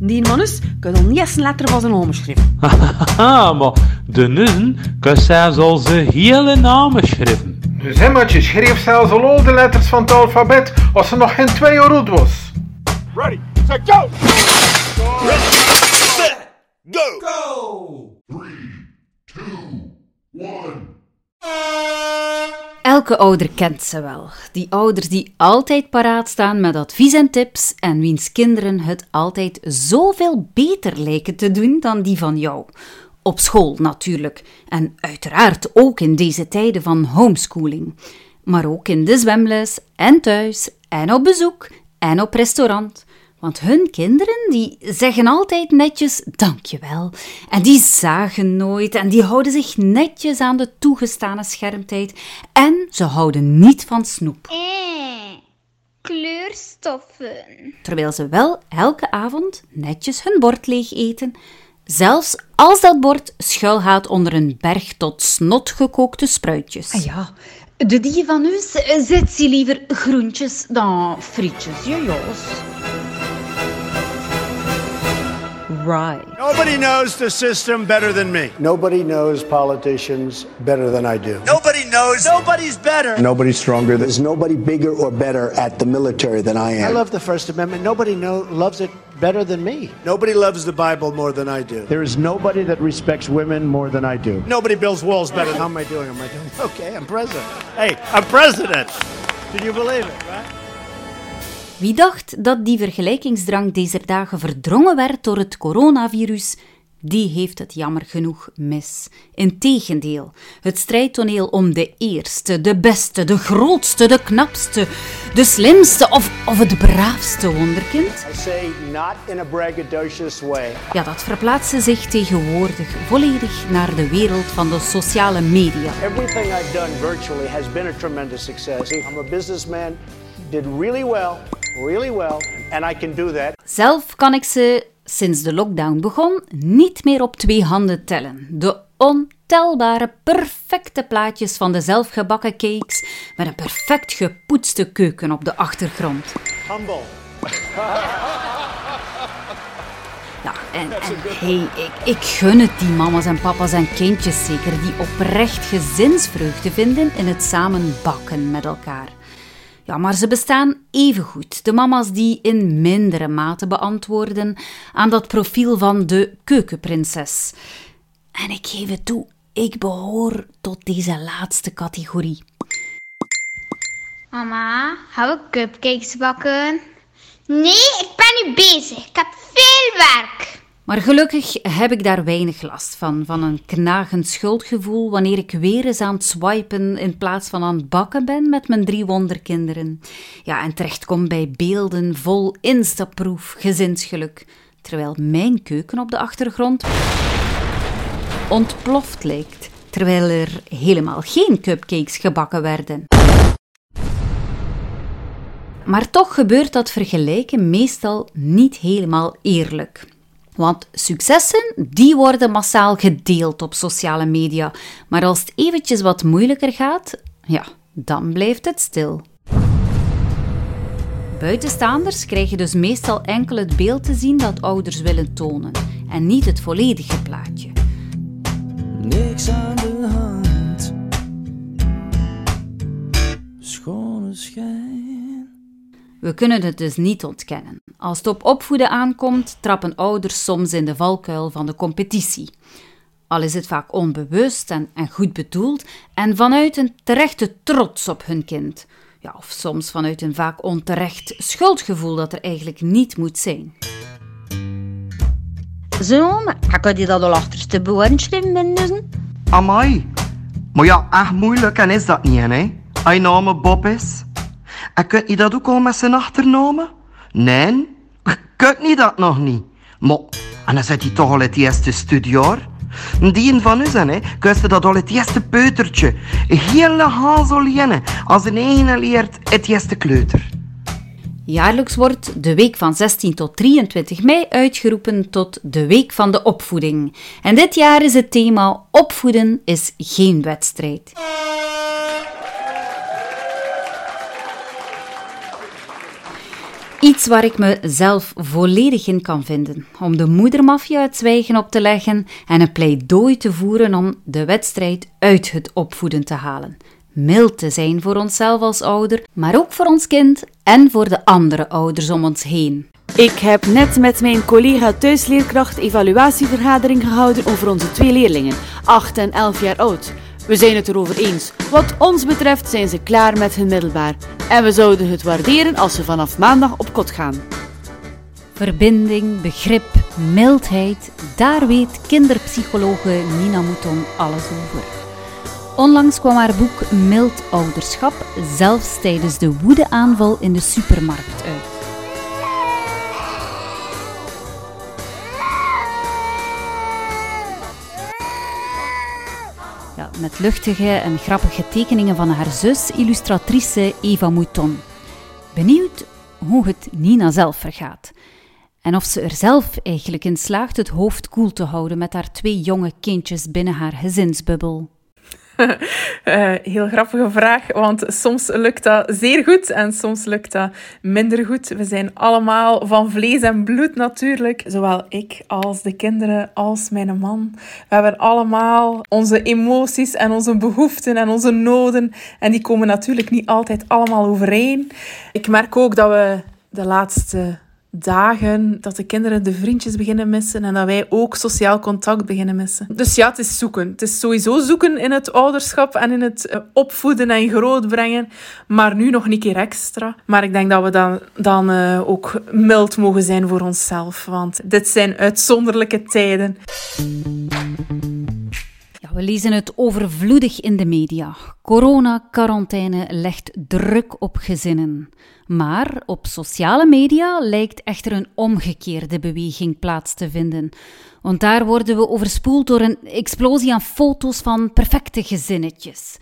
Die man is kan al niet eens een letter van zijn naam schrijven. Haha, maar de nussen kan zelfs al zijn hele namen schrijven. Dus Hemmertje schreef zelfs al de letters van het alfabet als ze nog geen twee jaar oud was. Ready, set, go! Elke ouder kent ze wel. Die ouders die altijd paraat staan met advies en tips en wiens kinderen het altijd zoveel beter lijken te doen dan die van jou. Op school natuurlijk. En uiteraard ook in deze tijden van homeschooling. Maar ook in de zwemles en thuis en op bezoek en op restaurant. Want hun kinderen die zeggen altijd netjes dankjewel. En die zagen nooit en die houden zich netjes aan de toegestane schermtijd. En ze houden niet van snoep. Eh, kleurstoffen. Terwijl ze wel elke avond netjes hun bord leeg eten. Zelfs als dat bord schuilgaat onder een berg tot snot gekookte spruitjes. Ah ja, de die van u zet ze liever groentjes dan frietjes. Ja, Jos. Right. Nobody knows the system better than me. Nobody knows politicians better than I do. Nobody knows. Nobody's better. Nobody's stronger. There's nobody bigger or better at the military than I am. I love the First Amendment. Nobody know, loves it better than me. Nobody loves the Bible more than I do. There is nobody that respects women more than I do. Nobody builds walls better. How am I doing? Am I doing okay? I'm president. Hey, I'm president. Can you believe it, right? Wie dacht dat die vergelijkingsdrang deze dagen verdrongen werd door het coronavirus, die heeft het jammer genoeg mis. Integendeel, het strijdtoneel om de eerste, de beste, de grootste, de knapste, de slimste of, of het braafste wonderkind, I say not in a braggadocious way. ja, dat verplaatste zich tegenwoordig volledig naar de wereld van de sociale media. Everything I've done virtually has been a tremendous success. I'm a businessman, did really well, really well, and I can do that. Zelf kan ik ze sinds de lockdown begon niet meer op twee handen tellen. De ontelbare perfecte plaatjes van de zelfgebakken cakes met een perfect gepoetste keuken op de achtergrond. Humble. Ja, en, en hey, ik, ik gun het die mama's en papa's en kindjes zeker die oprecht gezinsvreugde vinden in het samen bakken met elkaar. Ja, maar ze bestaan evengoed. De mama's die in mindere mate beantwoorden aan dat profiel van de keukenprinses. En ik geef het toe, ik behoor tot deze laatste categorie. Mama, gaan we cupcakes bakken? Nee, ik ben nu bezig. Ik heb veel werk. Maar gelukkig heb ik daar weinig last van, van een knagend schuldgevoel wanneer ik weer eens aan het swipen in plaats van aan het bakken ben met mijn drie wonderkinderen. Ja, en terechtkom bij beelden vol instaproef gezinsgeluk, terwijl mijn keuken op de achtergrond ontploft lijkt, terwijl er helemaal geen cupcakes gebakken werden. Maar toch gebeurt dat vergelijken meestal niet helemaal eerlijk. Want successen, die worden massaal gedeeld op sociale media. Maar als het eventjes wat moeilijker gaat, ja, dan blijft het stil. Buitenstaanders krijgen dus meestal enkel het beeld te zien dat ouders willen tonen en niet het volledige plaatje. Niks aan de hand. Schone schijn. We kunnen het dus niet ontkennen. Als het op opvoeden aankomt, trappen ouders soms in de valkuil van de competitie. Al is het vaak onbewust en, en goed bedoeld en vanuit een terechte trots op hun kind. Ja, of soms vanuit een vaak onterecht schuldgevoel dat er eigenlijk niet moet zijn. Zo, maar kan je dat al achterste schrijven met nussen? Amai. Maar ja, echt moeilijk en is dat niet, hè? Als je naam Bob is. En kunt je dat ook al met zijn achternamen? Nee, kunt niet dat nog niet. Maar, en dan zit hij toch al het eerste studiejaar? Die van u zijn, hè, kunt dat al het eerste peutertje. Hele hazelienne, als een ene leert het eerste kleuter. Jaarlijks wordt de week van 16 tot 23 mei uitgeroepen tot de Week van de Opvoeding. En dit jaar is het thema Opvoeden is geen wedstrijd. Iets waar ik mezelf volledig in kan vinden. Om de moedermafia het zwijgen op te leggen en een pleidooi te voeren om de wedstrijd uit het opvoeden te halen. Mild te zijn voor onszelf als ouder, maar ook voor ons kind en voor de andere ouders om ons heen. Ik heb net met mijn collega thuisleerkracht evaluatievergadering gehouden over onze twee leerlingen, 8 en 11 jaar oud. We zijn het erover eens. Wat ons betreft zijn ze klaar met hun middelbaar. En we zouden het waarderen als ze vanaf maandag op kot gaan. Verbinding, begrip, mildheid, daar weet kinderpsychologe Nina Mouton alles over. Onlangs kwam haar boek Mild Ouderschap zelfs tijdens de woedeaanval in de supermarkt uit. Met luchtige en grappige tekeningen van haar zus, illustratrice Eva Mouton. Benieuwd hoe het Nina zelf vergaat. En of ze er zelf eigenlijk in slaagt het hoofd koel te houden met haar twee jonge kindjes binnen haar gezinsbubbel. Uh, heel grappige vraag, want soms lukt dat zeer goed en soms lukt dat minder goed. We zijn allemaal van vlees en bloed natuurlijk, zowel ik als de kinderen als mijn man. We hebben allemaal onze emoties en onze behoeften en onze noden en die komen natuurlijk niet altijd allemaal overeen. Ik merk ook dat we de laatste dagen dat de kinderen de vriendjes beginnen missen en dat wij ook sociaal contact beginnen missen. Dus ja, het is zoeken. Het is sowieso zoeken in het ouderschap en in het eh, opvoeden en grootbrengen, maar nu nog een keer extra. Maar ik denk dat we dan, dan uh, ook mild mogen zijn voor onszelf, want dit zijn uitzonderlijke tijden. We lezen het overvloedig in de media. Corona-quarantaine legt druk op gezinnen. Maar op sociale media lijkt echter een omgekeerde beweging plaats te vinden. Want daar worden we overspoeld door een explosie aan foto's van perfecte gezinnetjes.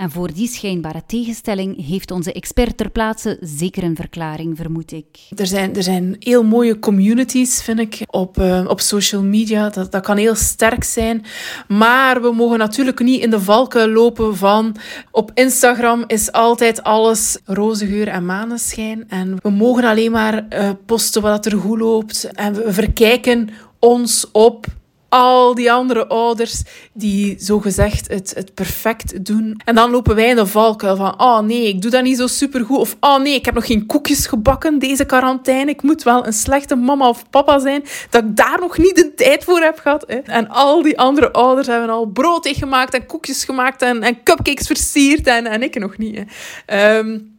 En voor die schijnbare tegenstelling heeft onze expert ter plaatse zeker een verklaring, vermoed ik. Er zijn, er zijn heel mooie communities, vind ik, op, uh, op social media. Dat, dat kan heel sterk zijn. Maar we mogen natuurlijk niet in de valkuil lopen van... Op Instagram is altijd alles roze geur en maneschijn. En we mogen alleen maar uh, posten wat er goed loopt. En we verkijken ons op al die andere ouders die zogezegd het, het perfect doen. En dan lopen wij in de valkuil van, oh nee, ik doe dat niet zo supergoed. Of, oh nee, ik heb nog geen koekjes gebakken deze quarantaine. Ik moet wel een slechte mama of papa zijn, dat ik daar nog niet de tijd voor heb gehad. Hè. En al die andere ouders hebben al brood gemaakt en koekjes gemaakt en, en cupcakes versierd en, en ik nog niet. Hè. Um,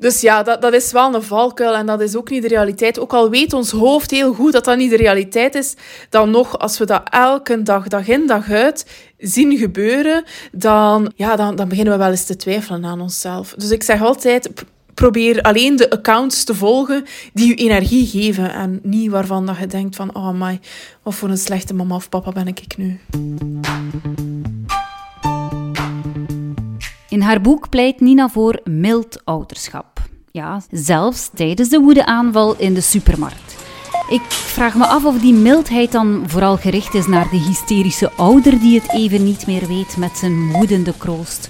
dus ja, dat, dat is wel een valkuil en dat is ook niet de realiteit. Ook al weet ons hoofd heel goed dat dat niet de realiteit is, dan nog, als we dat elke dag, dag in, dag uit zien gebeuren, dan, ja, dan, dan beginnen we wel eens te twijfelen aan onszelf. Dus ik zeg altijd, probeer alleen de accounts te volgen die je energie geven en niet waarvan dat je denkt van, oh my, wat voor een slechte mama of papa ben ik nu. In haar boek pleit Nina voor mild ouderschap. Ja, zelfs tijdens de woedeaanval in de supermarkt. Ik vraag me af of die mildheid dan vooral gericht is naar de hysterische ouder die het even niet meer weet met zijn woedende kroost.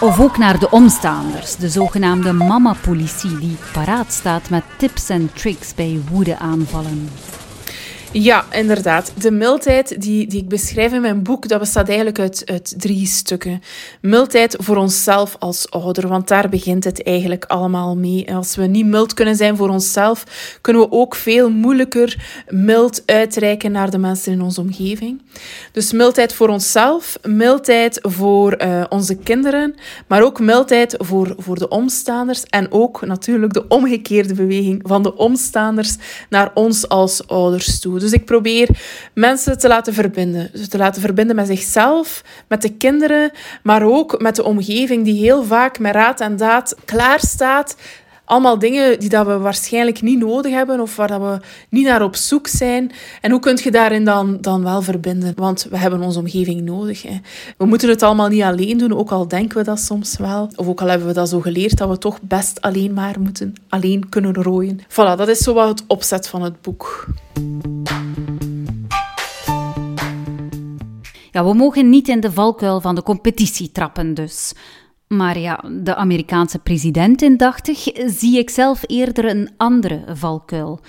Of ook naar de omstaanders, de zogenaamde mama-politie die paraat staat met tips en tricks bij woedeaanvallen. Ja, inderdaad. De mildheid die, die ik beschrijf in mijn boek, dat bestaat eigenlijk uit, uit drie stukken. Mildheid voor onszelf als ouder, want daar begint het eigenlijk allemaal mee. Als we niet mild kunnen zijn voor onszelf, kunnen we ook veel moeilijker mild uitreiken naar de mensen in onze omgeving. Dus mildheid voor onszelf, mildheid voor uh, onze kinderen, maar ook mildheid voor, voor de omstaanders en ook natuurlijk de omgekeerde beweging van de omstaanders naar ons als ouders toe. Dus ik probeer mensen te laten verbinden. Dus te laten verbinden met zichzelf, met de kinderen, maar ook met de omgeving die heel vaak met raad en daad klaar staat allemaal dingen die dat we waarschijnlijk niet nodig hebben of waar dat we niet naar op zoek zijn. En hoe kun je daarin dan, dan wel verbinden? Want we hebben onze omgeving nodig. Hè. We moeten het allemaal niet alleen doen, ook al denken we dat soms wel. Of ook al hebben we dat zo geleerd dat we toch best alleen maar moeten alleen kunnen rooien. Voilà, dat is zo wat het opzet van het boek. Ja, we mogen niet in de valkuil van de competitie trappen dus. Maar ja, de Amerikaanse president in 80 zie ik zelf eerder een andere valkuil.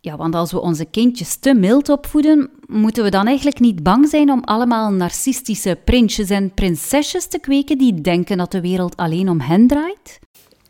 Ja, want als we onze kindjes te mild opvoeden, moeten we dan eigenlijk niet bang zijn om allemaal narcistische prinsjes en prinsesjes te kweken die denken dat de wereld alleen om hen draait?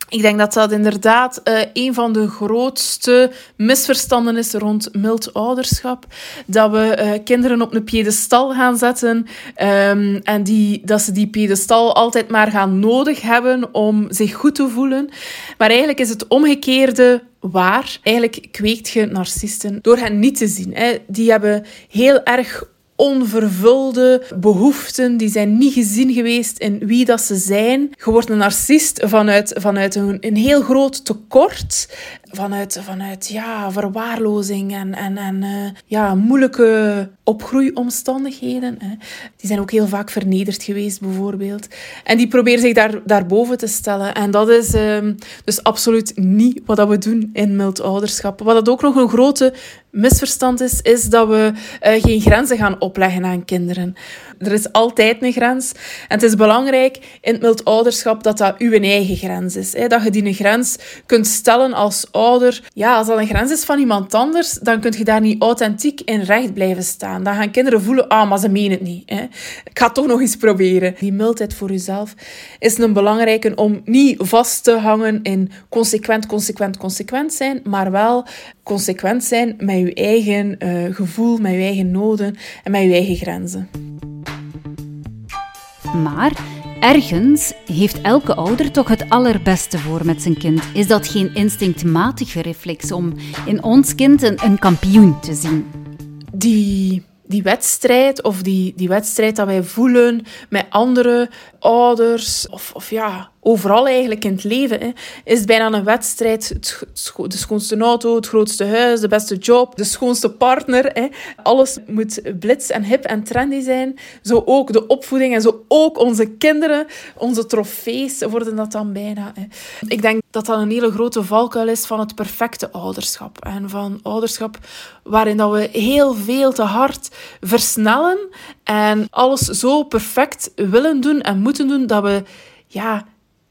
Ik denk dat dat inderdaad uh, een van de grootste misverstanden is rond mild ouderschap. Dat we uh, kinderen op een piedestal gaan zetten um, en die, dat ze die piedestal altijd maar gaan nodig hebben om zich goed te voelen. Maar eigenlijk is het omgekeerde waar. Eigenlijk kweekt je narcisten door hen niet te zien. Hè. Die hebben heel erg onvervulde behoeften, die zijn niet gezien geweest in wie dat ze zijn. Je wordt een narcist vanuit, vanuit een, een heel groot tekort vanuit, vanuit ja, verwaarlozing en, en, en uh, ja, moeilijke opgroeiomstandigheden. Hè. Die zijn ook heel vaak vernederd geweest, bijvoorbeeld. En die proberen zich daar, daarboven te stellen. En dat is um, dus absoluut niet wat dat we doen in mild ouderschap. Wat dat ook nog een grote misverstand is, is dat we uh, geen grenzen gaan opleggen aan kinderen. Er is altijd een grens. En het is belangrijk in het mild ouderschap dat dat uw eigen grens is. Hè. Dat je die een grens kunt stellen als ouder. Ja, als dat een grens is van iemand anders, dan kun je daar niet authentiek in recht blijven staan. Dan gaan kinderen voelen, ah, maar ze menen het niet. Hè. Ik ga toch nog eens proberen. Die mildheid voor jezelf is een belangrijke om niet vast te hangen in consequent, consequent, consequent zijn, maar wel consequent zijn met je eigen uh, gevoel, met je eigen noden en met je eigen grenzen. Maar ergens heeft elke ouder toch het allerbeste voor met zijn kind. Is dat geen instinctmatige reflex om in ons kind een, een kampioen te zien? Die die wedstrijd of die, die wedstrijd dat wij voelen met andere ouders of, of ja, overal eigenlijk in het leven, hè, is bijna een wedstrijd. de schoonste auto, het grootste huis, de beste job, de schoonste partner. Hè. Alles moet blitz en hip en trendy zijn. Zo ook de opvoeding en zo ook onze kinderen, onze trofees worden dat dan bijna. Hè. Ik denk dat dat een hele grote valkuil is van het perfecte ouderschap. En van ouderschap waarin dat we heel veel te hard versnellen en alles zo perfect willen doen en moeten doen dat we ja,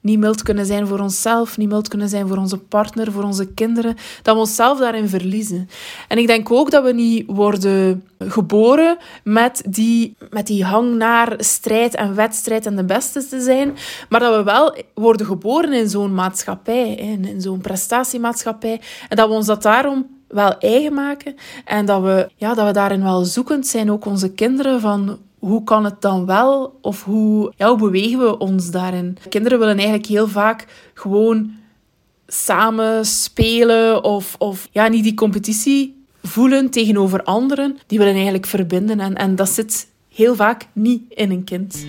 niet mild kunnen zijn voor onszelf, niet mild kunnen zijn voor onze partner, voor onze kinderen, dat we onszelf daarin verliezen. En ik denk ook dat we niet worden geboren met die, met die hang naar strijd en wedstrijd en de beste te zijn, maar dat we wel worden geboren in zo'n maatschappij, in, in zo'n prestatiemaatschappij, en dat we ons dat daarom wel eigen maken en dat we, ja, dat we daarin wel zoekend zijn, ook onze kinderen, van hoe kan het dan wel? Of hoe, ja, hoe bewegen we ons daarin? Kinderen willen eigenlijk heel vaak gewoon samen spelen of, of ja, niet die competitie voelen tegenover anderen. Die willen eigenlijk verbinden en, en dat zit heel vaak niet in een kind.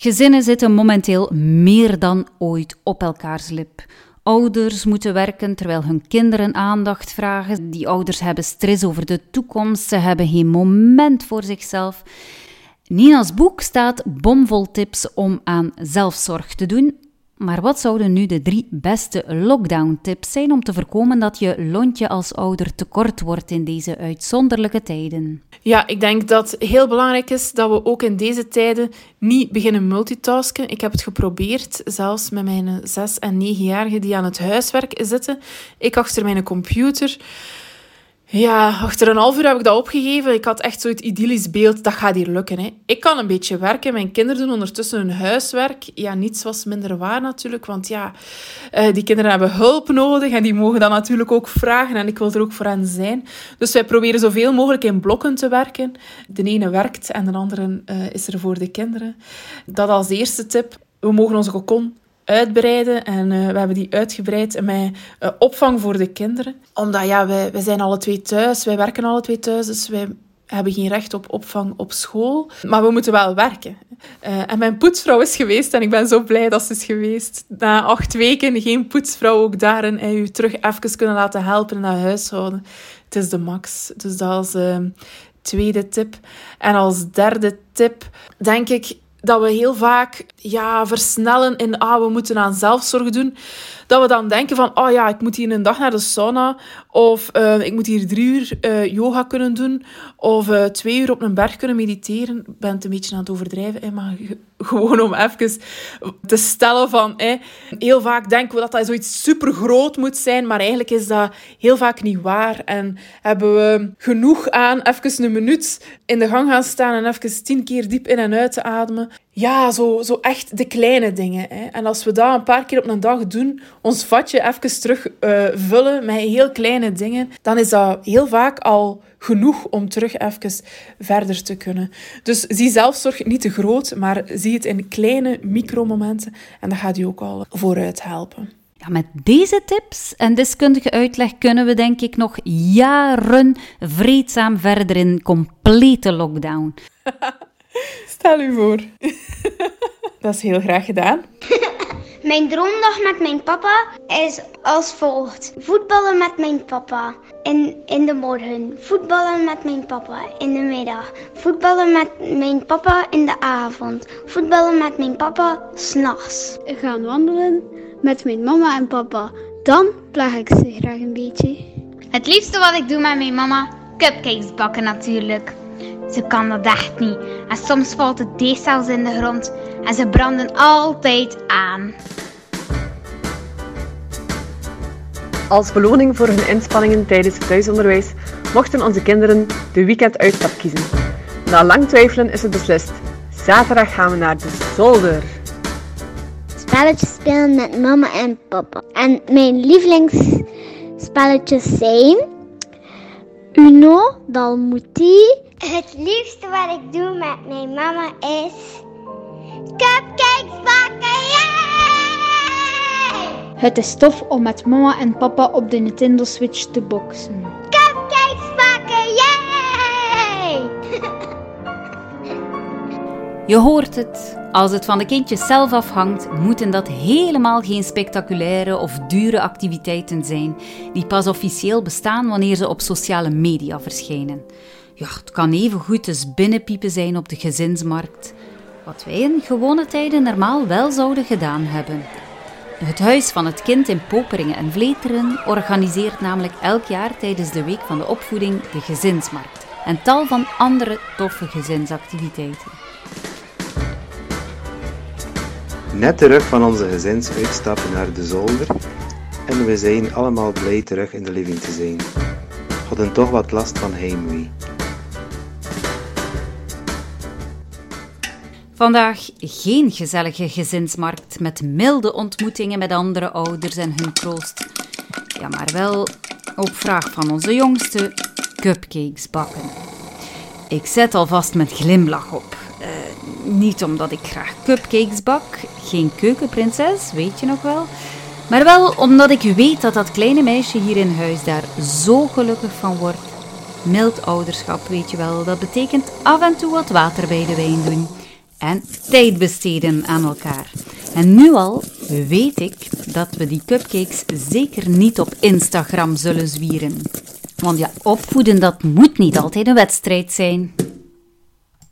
Gezinnen zitten momenteel meer dan ooit op elkaars lip. Ouders moeten werken terwijl hun kinderen aandacht vragen. Die ouders hebben stress over de toekomst. Ze hebben geen moment voor zichzelf. Nina's boek staat bomvol tips om aan zelfzorg te doen. Maar wat zouden nu de drie beste lockdown-tips zijn om te voorkomen dat je lontje als ouder tekort wordt in deze uitzonderlijke tijden? Ja, ik denk dat heel belangrijk is dat we ook in deze tijden niet beginnen multitasken. Ik heb het geprobeerd, zelfs met mijn zes- en negenjarigen die aan het huiswerk zitten. Ik achter mijn computer. Ja, achter een half uur heb ik dat opgegeven. Ik had echt zo'n idyllisch beeld, dat gaat hier lukken. Hè. Ik kan een beetje werken, mijn kinderen doen ondertussen hun huiswerk. Ja, niets was minder waar natuurlijk, want ja, uh, die kinderen hebben hulp nodig en die mogen dat natuurlijk ook vragen en ik wil er ook voor hen zijn. Dus wij proberen zoveel mogelijk in blokken te werken. De ene werkt en de andere uh, is er voor de kinderen. Dat als eerste tip. We mogen onze kokon uitbreiden. En uh, we hebben die uitgebreid met uh, opvang voor de kinderen. Omdat ja, wij, wij zijn alle twee thuis, wij werken alle twee thuis, dus wij hebben geen recht op opvang op school. Maar we moeten wel werken. Uh, en mijn poetsvrouw is geweest en ik ben zo blij dat ze is geweest. Na acht weken geen poetsvrouw ook daarin en u terug even kunnen laten helpen in het huishouden. Het is de max. Dus dat is tweede tip. En als derde tip denk ik dat we heel vaak ja, versnellen in ah, we moeten aan zelfzorg doen. Dat we dan denken van, oh ja, ik moet hier een dag naar de sauna. Of uh, ik moet hier drie uur uh, yoga kunnen doen. Of uh, twee uur op een berg kunnen mediteren. Ik ben het een beetje aan het overdrijven, maar gewoon om even te stellen van... Heel vaak denken we dat dat zoiets super groot moet zijn, maar eigenlijk is dat heel vaak niet waar. En hebben we genoeg aan even een minuut in de gang gaan staan en even tien keer diep in en uit te ademen. Ja, zo, zo echt de kleine dingen. Hè. En als we dat een paar keer op een dag doen, ons vatje even terug uh, vullen met heel kleine dingen, dan is dat heel vaak al genoeg om terug even verder te kunnen. Dus zie zelfzorg niet te groot, maar zie het in kleine micromomenten en dat gaat je ook al vooruit helpen. Ja, met deze tips en deskundige uitleg kunnen we denk ik nog jaren vreedzaam verder in complete lockdown. Stel u voor. Dat is heel graag gedaan. Mijn droomdag met mijn papa is als volgt. Voetballen met mijn papa in, in de morgen. Voetballen met mijn papa in de middag. Voetballen met mijn papa in de avond. Voetballen met mijn papa s'nachts. Gaan wandelen met mijn mama en papa. Dan plaag ik ze graag een beetje. Het liefste wat ik doe met mijn mama, cupcakes bakken natuurlijk. Ze kan dat echt niet. En soms valt het deeg zelfs in de grond. En ze branden altijd aan. Als beloning voor hun inspanningen tijdens het thuisonderwijs mochten onze kinderen de weekenduitstap kiezen. Na lang twijfelen is het beslist. Zaterdag gaan we naar de zolder. Spelletjes spelen met mama en papa. En mijn lievelingsspelletjes zijn Uno, Dalmuti. Het liefste wat ik doe met mijn mama is cupcakes bakken. Yay! Het is tof om met mama en papa op de Nintendo Switch te boksen. Je hoort het. Als het van de kindjes zelf afhangt, moeten dat helemaal geen spectaculaire of dure activiteiten zijn, die pas officieel bestaan wanneer ze op sociale media verschijnen. Ja, het kan even goed eens binnenpiepen zijn op de gezinsmarkt, wat wij in gewone tijden normaal wel zouden gedaan hebben. Het Huis van het Kind in Poperingen en Vleteren organiseert namelijk elk jaar tijdens de Week van de Opvoeding de gezinsmarkt en tal van andere toffe gezinsactiviteiten. Net terug van onze gezinsuitstap naar de zolder en we zijn allemaal blij terug in de living te zijn. Hadden toch wat last van heimwee. Vandaag geen gezellige gezinsmarkt met milde ontmoetingen met andere ouders en hun troost. Ja, maar wel op vraag van onze jongste cupcakes bakken. Ik zet alvast met glimlach op. Uh, niet omdat ik graag cupcakes bak, geen keukenprinses, weet je nog wel. Maar wel omdat ik weet dat dat kleine meisje hier in huis daar zo gelukkig van wordt. Mild ouderschap, weet je wel, dat betekent af en toe wat water bij de wijn doen en tijd besteden aan elkaar. En nu al weet ik dat we die cupcakes zeker niet op Instagram zullen zwieren. Want ja, opvoeden dat moet niet altijd een wedstrijd zijn.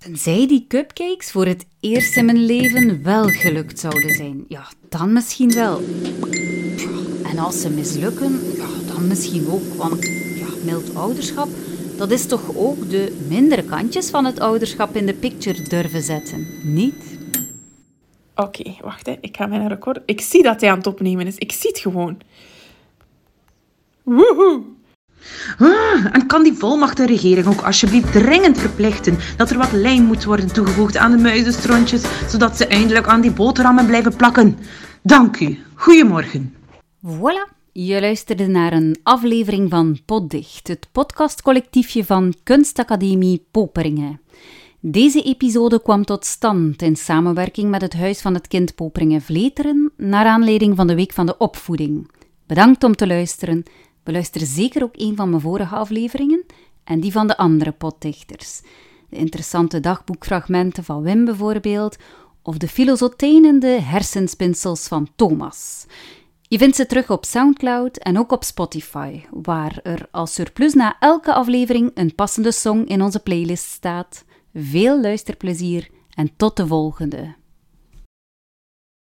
Tenzij die cupcakes voor het eerst in mijn leven wel gelukt zouden zijn. Ja, dan misschien wel. En als ze mislukken, ja, dan misschien ook. Want ja, mild ouderschap dat is toch ook de mindere kantjes van het ouderschap in de picture durven zetten, niet? Oké, wacht, hè. ik ga mijn record. Ik zie dat hij aan het opnemen is. Ik zie het gewoon. Woehoe! Ah, en kan die volmacht regering ook alsjeblieft dringend verplichten dat er wat lijm moet worden toegevoegd aan de muizenstrontjes, zodat ze eindelijk aan die boterhammen blijven plakken? Dank u. Goedemorgen. Voilà. Je luisterde naar een aflevering van Poddicht, het podcastcollectiefje van Kunstacademie Poperingen. Deze episode kwam tot stand in samenwerking met het Huis van het Kind Poperingen Vleteren, naar aanleiding van de Week van de Opvoeding. Bedankt om te luisteren. Beluister zeker ook een van mijn vorige afleveringen en die van de andere potdichters. De interessante dagboekfragmenten van Wim bijvoorbeeld, of de filosoteinende hersenspinsels van Thomas. Je vindt ze terug op SoundCloud en ook op Spotify, waar er als surplus na elke aflevering een passende song in onze playlist staat. Veel luisterplezier en tot de volgende.